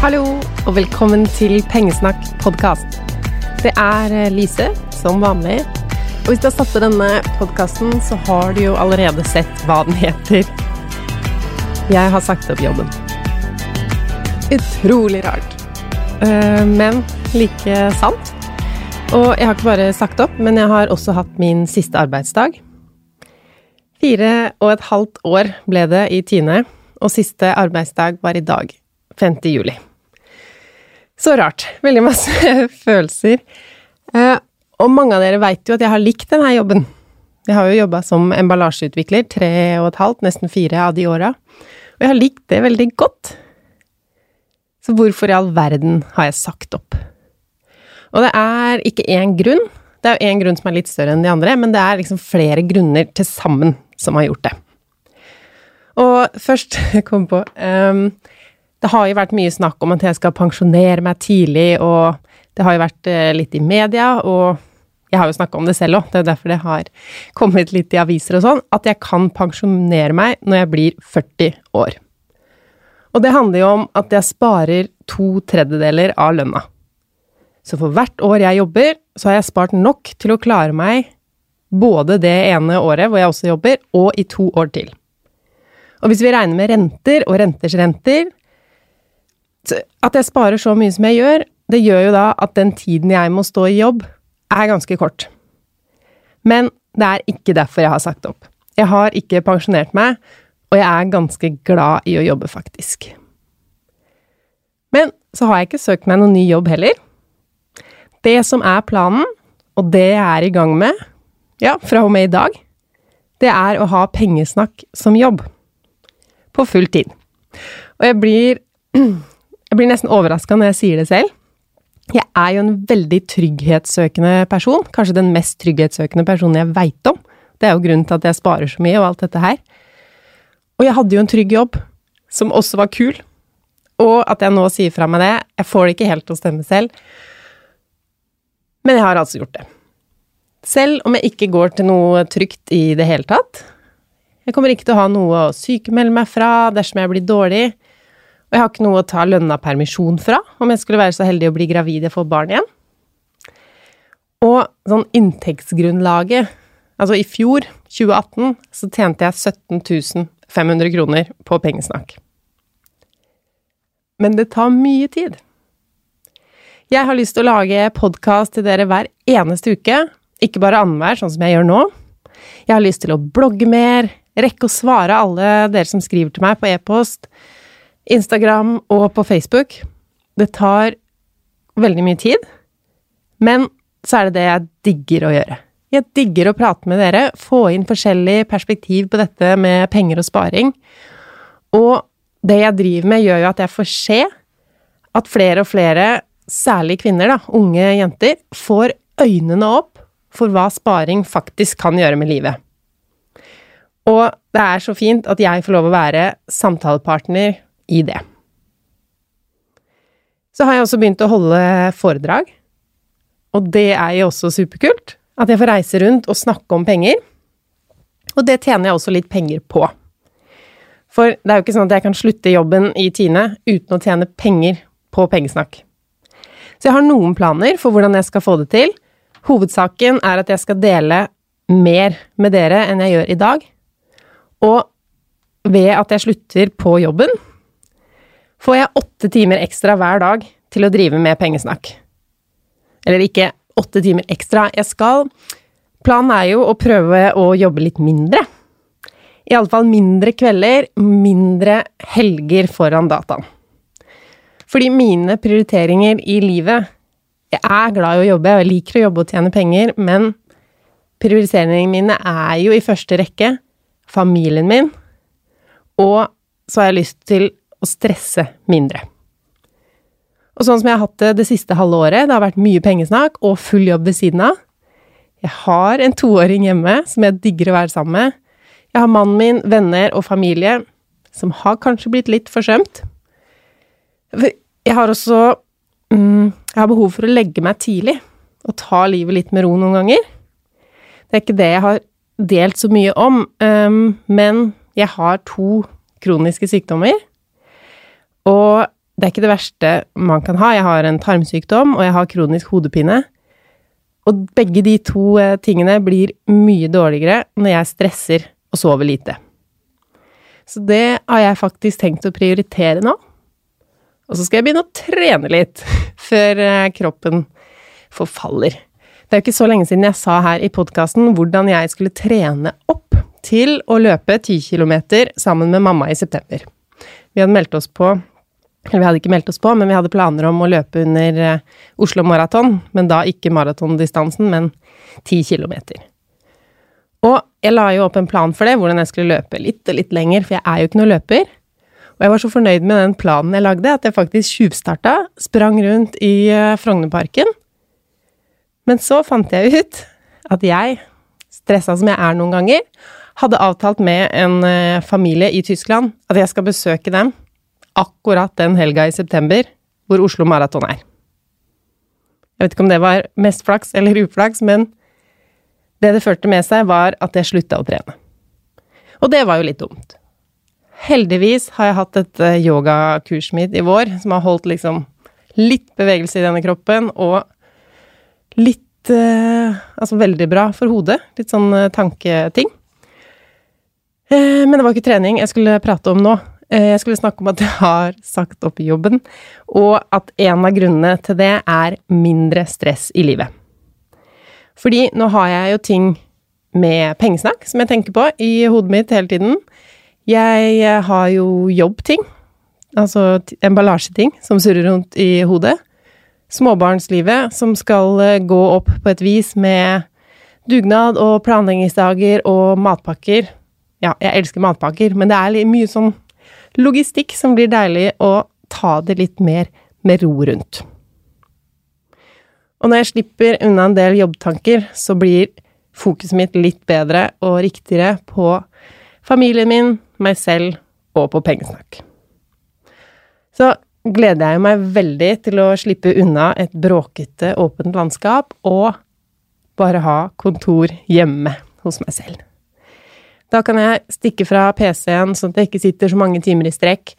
Hallo, og velkommen til Pengesnakk podkast. Det er eh, Lise, som vanlig. Og hvis du har satt på denne podkasten, så har du jo allerede sett hva den heter. Jeg har sagt opp jobben. Utrolig rart. Eh, Men like sant. Og jeg har ikke bare sagt opp, men jeg har også hatt min siste arbeidsdag. Fire og et halvt år ble det i Tine, og siste arbeidsdag var i dag, 5. juli. Så rart. Veldig masse følelser. Eh, og mange av dere veit jo at jeg har likt denne jobben. Jeg har jo jobba som emballasjeutvikler tre og et halvt, nesten fire av de åra. Og jeg har likt det veldig godt. Så hvorfor i all verden har jeg sagt opp? Og det er ikke én grunn. Det er jo én grunn som er litt større enn de andre, men det er liksom flere grunner til sammen som har gjort det. Og først kom på ehm, Det har jo vært mye snakk om at jeg skal pensjonere meg tidlig, og det har jo vært eh, litt i media, og jeg har jo snakka om det selv òg, det er derfor det har kommet litt i aviser og sånn, at jeg kan pensjonere meg når jeg blir 40 år. Og det handler jo om at jeg sparer to tredjedeler av lønna. Så for hvert år jeg jobber, så har jeg spart nok til å klare meg både det ene året hvor jeg også jobber, og i to år til. Og hvis vi regner med renter og renters renter At jeg sparer så mye som jeg gjør, det gjør jo da at den tiden jeg må stå i jobb, er ganske kort. Men det er ikke derfor jeg har sagt opp. Jeg har ikke pensjonert meg, og jeg er ganske glad i å jobbe, faktisk. Men så har jeg ikke søkt meg noen ny jobb heller. Det som er planen, og det jeg er i gang med, ja, fra og med i dag, det er å ha pengesnakk som jobb. På full tid. Og jeg blir Jeg blir nesten overraska når jeg sier det selv. Jeg er jo en veldig trygghetssøkende person. Kanskje den mest trygghetssøkende personen jeg veit om. Det er jo grunnen til at jeg sparer så mye og alt dette her. Og jeg hadde jo en trygg jobb, som også var kul. Og at jeg nå sier fra meg det Jeg får det ikke helt til å stemme selv. Men jeg har altså gjort det. Selv om jeg ikke går til noe trygt i det hele tatt. Jeg kommer ikke til å ha noe å sykemelde meg fra dersom jeg blir dårlig. Og jeg har ikke noe å ta lønna permisjon fra om jeg skulle være så heldig å bli gravid og få barn igjen. Og sånn inntektsgrunnlaget Altså, i fjor, 2018, så tjente jeg 17 500 kroner på pengesnakk. Men det tar mye tid. Jeg har lyst til å lage podkast til dere hver eneste uke, ikke bare annenhver, sånn som jeg gjør nå. Jeg har lyst til å blogge mer, rekke å svare alle dere som skriver til meg på e-post, Instagram og på Facebook. Det tar veldig mye tid, men så er det det jeg digger å gjøre. Jeg digger å prate med dere, få inn forskjellig perspektiv på dette med penger og sparing. Og det jeg driver med, gjør jo at jeg får se at flere og flere, særlig kvinner, da, unge jenter, får øynene opp for hva sparing faktisk kan gjøre med livet. Og det er så fint at jeg får lov å være samtalepartner i det. Så har jeg også begynt å holde foredrag, og det er jo også superkult. At jeg får reise rundt og snakke om penger. Og det tjener jeg også litt penger på. For det er jo ikke sånn at jeg kan slutte jobben i Tine uten å tjene penger på pengesnakk. Så jeg har noen planer for hvordan jeg skal få det til. Hovedsaken er at jeg skal dele mer med dere enn jeg gjør i dag. Og ved at jeg slutter på jobben, får jeg åtte timer ekstra hver dag til å drive med pengesnakk. Eller ikke åtte timer ekstra. Jeg skal Planen er jo å prøve å jobbe litt mindre. Iallfall mindre kvelder, mindre helger foran dataen. Fordi mine prioriteringer i livet Jeg er glad i å jobbe, og jeg liker å jobbe og tjene penger, men prioriteringene mine er jo i første rekke familien min, og så har jeg lyst til å stresse mindre. Og sånn som jeg har hatt det det siste halve året, det har vært mye pengesnakk og full jobb ved siden av. Jeg har en toåring hjemme som jeg digger å være sammen med. Jeg har mannen min, venner og familie som har kanskje blitt litt forsømt. Jeg har også mm, Jeg har behov for å legge meg tidlig og ta livet litt med ro noen ganger. Det er ikke det jeg har delt så mye om, um, men jeg har to kroniske sykdommer. Og det er ikke det verste man kan ha. Jeg har en tarmsykdom, og jeg har kronisk hodepine. Og begge de to eh, tingene blir mye dårligere når jeg stresser og sover lite. Så det har jeg faktisk tenkt å prioritere nå. Og så skal jeg begynne å trene litt før eh, kroppen forfaller. Det er jo ikke så lenge siden jeg sa her i podkasten hvordan jeg skulle trene opp til å løpe 10 km sammen med mamma i september. Vi hadde meldt oss på vi hadde ikke meldt oss på, men vi hadde planer om å løpe under eh, Oslo Maraton, men da ikke maratondistansen, men 10 km. Og jeg la jo opp en plan for det, hvordan jeg skulle løpe litt og litt lenger, for jeg er jo ikke noen løper. Og jeg var så fornøyd med den planen jeg lagde, at jeg faktisk tjuvstarta, sprang rundt i eh, Frognerparken. Men så fant jeg ut at jeg, stressa som jeg er noen ganger, hadde avtalt med en eh, familie i Tyskland at jeg skal besøke dem akkurat den helga i september hvor Oslo Maraton er. Jeg vet ikke om det var mest flaks eller uflaks, men det det førte med seg, var at jeg slutta å trene. Og det var jo litt dumt. Heldigvis har jeg hatt et eh, yogakurset mitt i vår som har holdt liksom litt bevegelse i denne kroppen, og litt eh, Altså veldig bra for hodet. Litt sånn eh, tanketing. Men det var ikke trening jeg skulle prate om nå. Jeg skulle snakke om at jeg har sagt opp jobben, og at en av grunnene til det er mindre stress i livet. Fordi nå har jeg jo ting med pengesnakk som jeg tenker på i hodet mitt hele tiden. Jeg eh, har jo jobbting, altså emballasjeting, som surrer rundt i hodet. Småbarnslivet som skal eh, gå opp på et vis med dugnad og planleggingsdager og matpakker. Ja, jeg elsker matpakker, men det er mye sånn logistikk som blir deilig å ta det litt mer med ro rundt. Og når jeg slipper unna en del jobbtanker, så blir fokuset mitt litt bedre og riktigere på familien min, meg selv og på pengesnakk. Så gleder jeg meg veldig til å slippe unna et bråkete, åpent landskap og bare ha kontor hjemme hos meg selv. Da kan jeg stikke fra PC-en sånn at jeg ikke sitter så mange timer i strekk,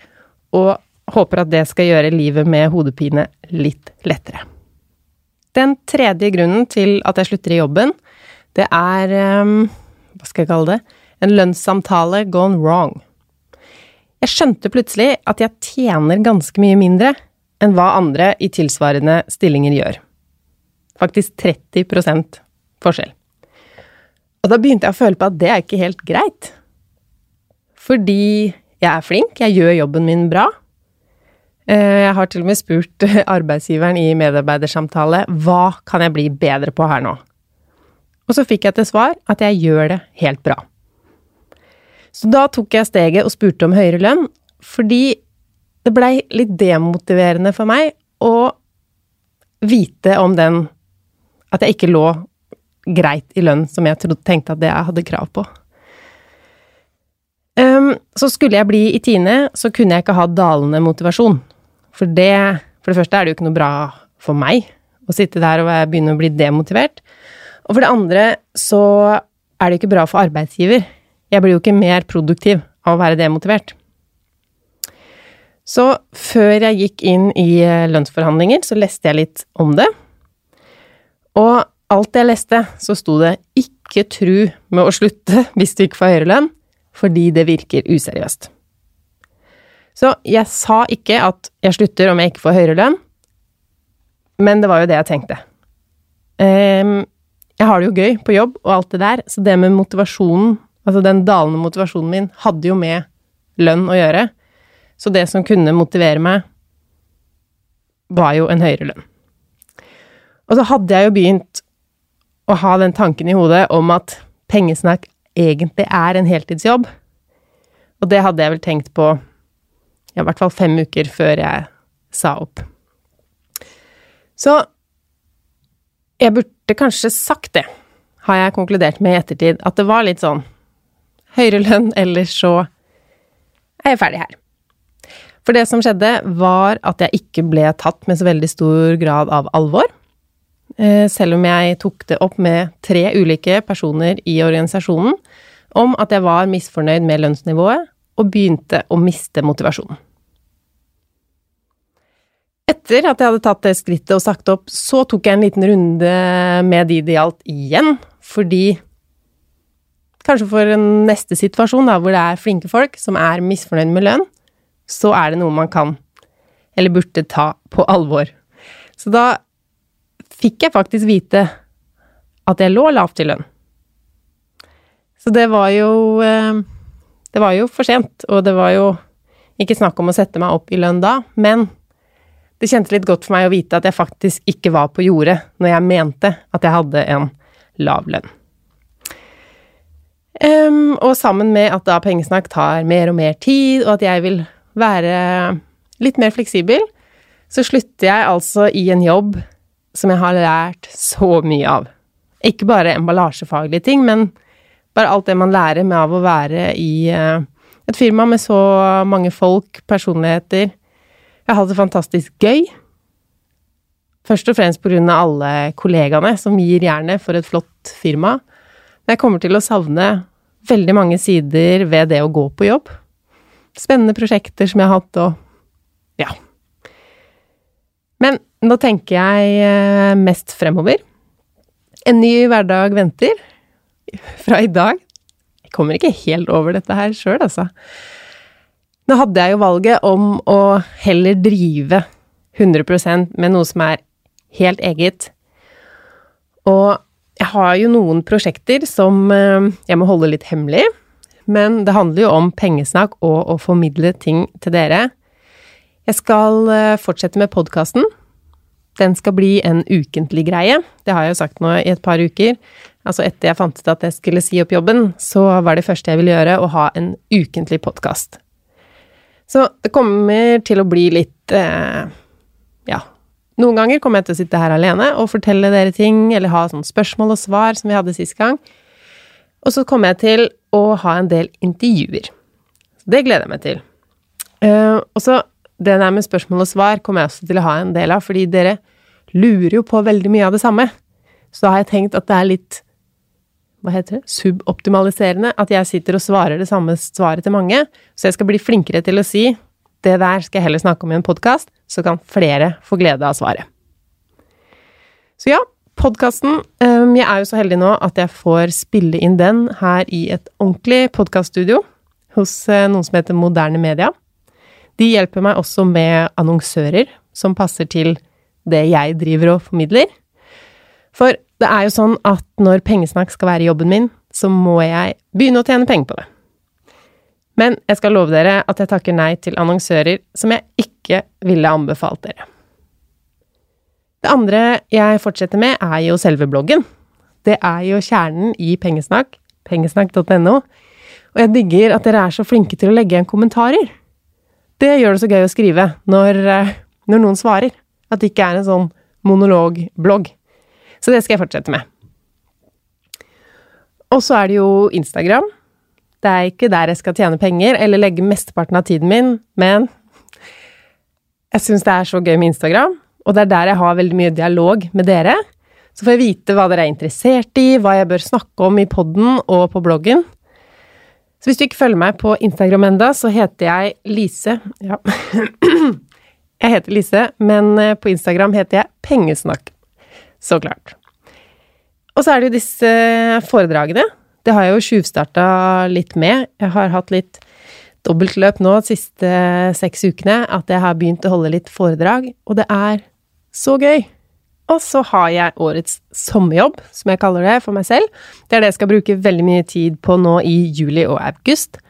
og håper at det skal gjøre livet med hodepine litt lettere. Den tredje grunnen til at jeg slutter i jobben, det er um, Hva skal jeg kalle det? En lønnssamtale gone wrong. Jeg skjønte plutselig at jeg tjener ganske mye mindre enn hva andre i tilsvarende stillinger gjør. Faktisk 30% forskjell. Og da begynte jeg å føle på at det er ikke helt greit. Fordi jeg er flink, jeg gjør jobben min bra. Eh, Jeg har til og med spurt arbeidsgiveren i medarbeidersamtale hva kan jeg bli bedre på her nå? Og så fikk jeg til svar at jeg gjør det helt bra. Så da tok jeg steget og spurte om høyere lønn, fordi det blei litt demotiverende for meg å vite om den At jeg ikke lå greit i lønn som jeg trodde, tenkte at det jeg hadde krav på. Um, så skulle jeg bli i Tine, så kunne jeg ikke ha dalende motivasjon. For det For det første er det jo ikke noe bra for meg å sitte der og begynne å bli demotivert. Og for det andre så er det jo ikke bra for arbeidsgiver. Jeg blir jo ikke mer produktiv av å være demotivert. Så før jeg gikk inn i lønnsforhandlinger, så leste jeg litt om det. Og alt jeg leste, så sto det 'ikke tru med å slutte hvis du ikke får høyere lønn', fordi det virker useriøst. Så jeg sa ikke at jeg slutter om jeg ikke får høyere lønn, men det var jo det jeg tenkte. Ehm, jeg har det jo gøy på jobb og alt det der, så det med motivasjonen, altså den dalende motivasjonen min, hadde jo med lønn å gjøre. Så det som kunne motivere meg, var jo en høyere lønn. Og så hadde jeg jo begynt å ha den tanken i hodet om at pengesnakk egentlig er en heltidsjobb. Og det hadde jeg vel tenkt på i hvert fall fem uker før jeg sa opp. Så jeg burde kanskje sagt det, har jeg konkludert med i ettertid, at det var litt sånn høyere lønn, eller så er jeg ferdig her. For det som skjedde, var at jeg ikke ble tatt med så veldig stor grad av alvor. Eh, Selv om jeg tok det opp med tre ulike personer i organisasjonen om at jeg var misfornøyd med lønnsnivået og begynte å miste motivasjonen. Etter at jeg hadde tatt det skrittet og sagt opp, så tok jeg en liten runde med de det gjaldt igjen, fordi Kanskje for en neste situasjon, da, hvor det er flinke folk som er misfornøyd med lønn, så er det noe man kan, eller burde ta på alvor. Så da fikk jeg faktisk vite at jeg lå lavt i lønn. Så det var jo eh, Det var jo for sent, og det var jo ikke snakk om å sette meg opp i lønn da, men det kjentes litt godt for meg å vite at jeg faktisk ikke var på jordet når jeg mente at jeg hadde en lav lønn. Um, og sammen med at da pengesnakk tar mer og mer tid, og at jeg vil være litt mer fleksibel, så slutter jeg altså i en jobb som jeg har lært så mye av. Ikke bare emballasjefaglige ting, men bare alt det man lærer med av å være i eh, et firma med så mange folk, personligheter. Jeg har hatt det fantastisk gøy. Først og fremst av alle kollegaene som gir jernet for et flott firma. Men jeg kommer til å savne veldig mange sider ved det å gå på jobb. Spennende prosjekter som jeg har hatt, og ja. Men nå tenker jeg eh, mest fremover. En ny hverdag venter. Fra i dag. Jeg kommer ikke helt over dette her sjøl, altså. Nå hadde jeg jo valget om å heller drive 100% med noe som er helt eget. Og jeg har jo noen prosjekter som eh, jeg må holde litt hemmelig, men det handler jo om pengesnakk og å formidle ting til dere. Jeg skal eh, fortsette med podkasten. Den skal bli en ukentlig greie. Det har jeg jo sagt nå i et par uker. Altså etter jeg fant ut at jeg skulle si opp jobben, så var det første jeg ville gjøre å ha en ukentlig podkast. Så det kommer til å bli litt eh, ja, noen ganger kommer jeg til å sitte her alene og fortelle dere ting, eller ha sånne spørsmål og svar som vi hadde sist gang. Og så kommer jeg til å ha en del intervjuer. Det gleder jeg meg til. Eh, og så det der med spørsmål og svar kommer jeg også til å ha en del av, fordi dere lurer jo på veldig mye av det samme. Så da har jeg tenkt at det er litt hva heter det, suboptimaliserende at jeg sitter og svarer det samme svaret til mange. Så jeg skal bli flinkere til å si det der skal jeg heller snakke om i en podkast, så kan flere få glede av svaret. Så ja, podkasten Jeg er jo så heldig nå at jeg får spille inn den her i et ordentlig podkaststudio hos eh, noen som heter Moderne Media. De hjelper meg også med annonsører som passer til det jeg driver og formidler. For det er jo sånn at når pengesnakk skal være jobben min, så må jeg begynne å tjene penger på det. Men jeg skal love dere at jeg takker nei til annonsører som jeg ikke ville anbefalt dere. Det andre jeg fortsetter med, er jo selve bloggen. Det er jo kjernen i Pengesnakk, pengesnakk.no, og jeg digger at dere er så flinke til å legge igjen kommentarer. Det gjør det så gøy å skrive når, eh, når noen svarer, at det ikke er en sånn monologblogg. Så det skal jeg fortsette med. Og så er det jo Instagram. Det er ikke der jeg skal tjene penger eller legge mesteparten av tiden min, men jeg syns det er så gøy med Instagram, og det er der jeg har veldig mye dialog med dere. Så får jeg vite hva dere er interessert i, hva jeg bør snakke om i poden og på bloggen. Så hvis du ikke følger meg på Instagram enda, så heter jeg Lise Ja. Jeg heter Lise, men eh, på Instagram heter jeg Pengesnakk. Så klart. Og så er det jo disse foredragene. Det har jeg jo tjuvstarta litt med. Jeg har hatt litt dobbeltløp nå de siste seks ukene, at jeg har begynt å holde litt foredrag, og det er så gøy! Og så har jeg årets sommerjobb, som jeg kaller det for meg selv. Det er det jeg skal bruke veldig mye tid på nå i juli og august.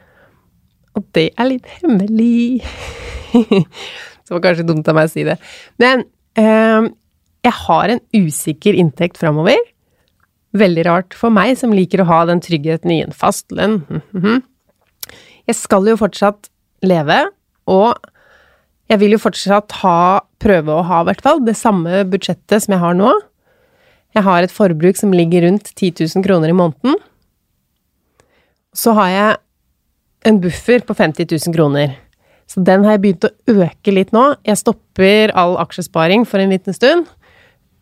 Og det er litt hemmelig. Det var kanskje dumt av meg å si det. Men eh, jeg har en usikker inntekt framover. Veldig rart for meg, som liker å ha den tryggheten i en fast lønn. Jeg skal jo fortsatt leve, og jeg vil jo fortsatt ha, prøve å ha, i hvert fall, det samme budsjettet som jeg har nå. Jeg har et forbruk som ligger rundt 10 000 kroner i måneden. Så har jeg en buffer på 50 000 kroner. Så den har jeg begynt å øke litt nå. Jeg stopper all aksjesparing for en liten stund.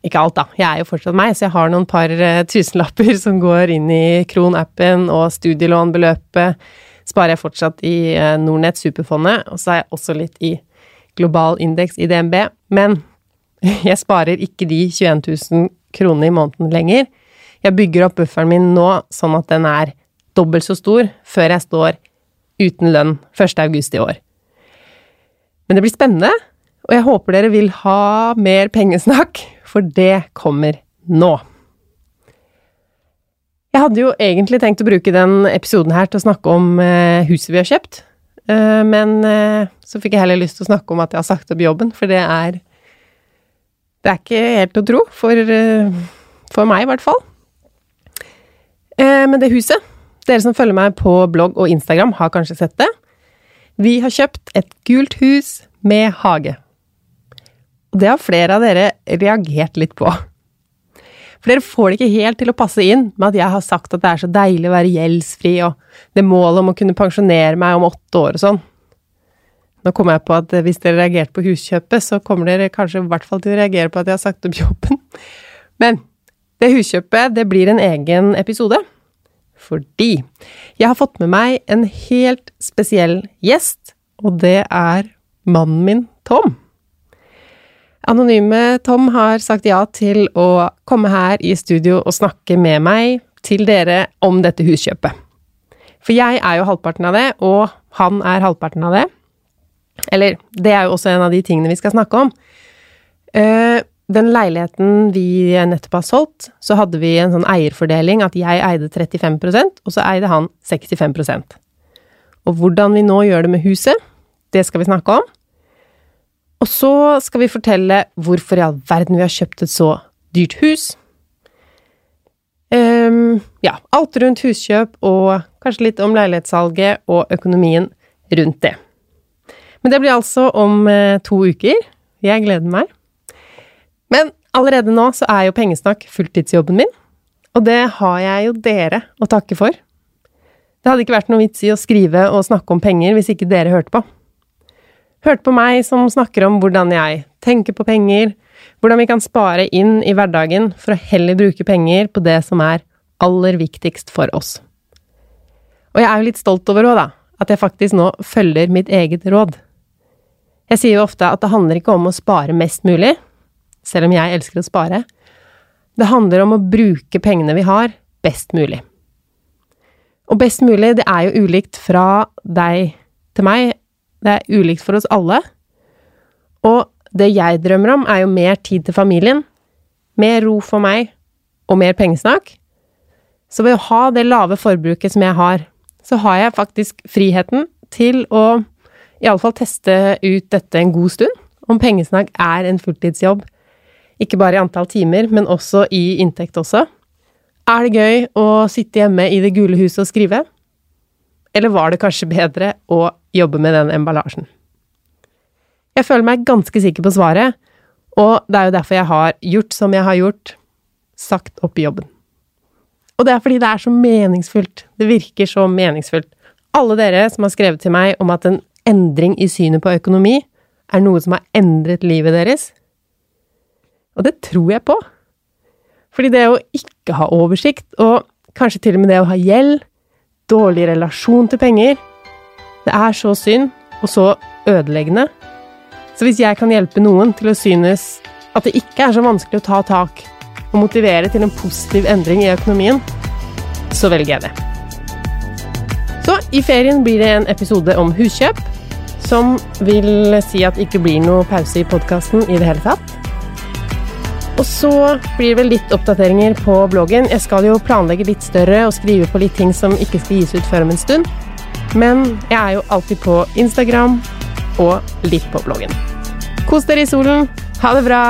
Ikke alt, da. Jeg er jo fortsatt meg, så jeg har noen par uh, tusenlapper som går inn i Kron-appen, og studielånbeløpet sparer jeg fortsatt i uh, Nordnett Superfondet, og så er jeg også litt i global indeks i DNB. Men jeg sparer ikke de 21 000 kronene i måneden lenger. Jeg bygger opp bufferen min nå sånn at den er dobbelt så stor før jeg står uten lønn 1. august i år. Men det blir spennende, og jeg håper dere vil ha mer pengesnakk, for det kommer nå. Jeg hadde jo egentlig tenkt å bruke den episoden her til å snakke om eh, huset vi har kjøpt, eh, men eh, så fikk jeg heller lyst til å snakke om at jeg har sagt opp jobben, for det er Det er ikke helt å tro, for, for meg i hvert fall. Men det huset Dere som følger meg på blogg og Instagram, har kanskje sett det. Vi har kjøpt et gult hus med hage. Og det har flere av dere reagert litt på. For dere får det ikke helt til å passe inn med at jeg har sagt at det er så deilig å være gjeldsfri, og det målet om å kunne pensjonere meg om åtte år og sånn. Nå kommer jeg på at hvis dere reagerte på huskjøpet, så kommer dere kanskje i hvert fall til å reagere på at jeg har sagt opp jobben. Men det huskjøpet, det blir en egen episode. Fordi jeg har fått med meg en helt spesiell gjest, og det er mannen min, Tom. Anonyme Tom har sagt ja til å komme her i studio og snakke med meg til dere om dette huskjøpet. For jeg er jo halvparten av det, og han er halvparten av det. Eller, det er jo også en av de tingene vi skal snakke om. Uh, den leiligheten vi nettopp har solgt, så hadde vi en sånn eierfordeling at jeg eide 35% og så eide han 65% Og hvordan vi nå gjør det med huset, det skal vi snakke om. Og så skal vi fortelle hvorfor i all verden vi har kjøpt et så dyrt hus. Um, ja, alt rundt huskjøp, og kanskje litt om leilighetssalget og økonomien rundt det. Men det blir altså om uh, to uker. Jeg gleder meg. Men allerede nå så er jo pengesnakk fulltidsjobben min, og det har jeg jo dere å takke for. Det hadde ikke vært noe vits i å skrive og snakke om penger hvis ikke dere hørte på. Hørte på meg som snakker om hvordan jeg tenker på penger, hvordan vi kan spare inn i hverdagen for å heller bruke penger på det som er aller viktigst for oss. Og jeg er jo litt stolt over òg, da, at jeg faktisk nå følger mitt eget råd. Jeg sier jo ofte at det handler ikke om å spare mest mulig, selv om jeg elsker å spare. Det handler om å bruke pengene vi har, best mulig. Og best mulig, det er jo ulikt fra deg til meg, det er ulikt for oss alle. Og det jeg drømmer om, er jo mer tid til familien, mer ro for meg og mer pengesnakk. Så ved å ha det lave forbruket som jeg har, så har jeg faktisk friheten til å iallfall teste ut dette en god stund, om pengesnakk er en fulltidsjobb. Ikke bare i antall timer, men også i inntekt også. Er det gøy å sitte hjemme i det gule huset og skrive? Eller var det kanskje bedre å jobbe med den emballasjen? Jeg føler meg ganske sikker på svaret, og det er jo derfor jeg har gjort som jeg har gjort, sagt opp jobben. Og det er fordi det er så meningsfullt. Det virker så meningsfullt. Alle dere som har skrevet til meg om at en endring i synet på økonomi er noe som har endret livet deres. Og det tror jeg på. Fordi det å ikke ha oversikt, og kanskje til og med det å ha gjeld, dårlig relasjon til penger, det er så synd og så ødeleggende. Så hvis jeg kan hjelpe noen til å synes at det ikke er så vanskelig å ta tak og motivere til en positiv endring i økonomien, så velger jeg det. Så i ferien blir det en episode om huskjøp, som vil si at det ikke blir noe pause i podkasten i det hele tatt. Og så blir det vel litt oppdateringer på bloggen. Jeg skal jo planlegge litt større og skrive på litt ting som ikke skal gis ut før om en stund. Men jeg er jo alltid på Instagram og litt på bloggen. Kos dere i solen. Ha det bra!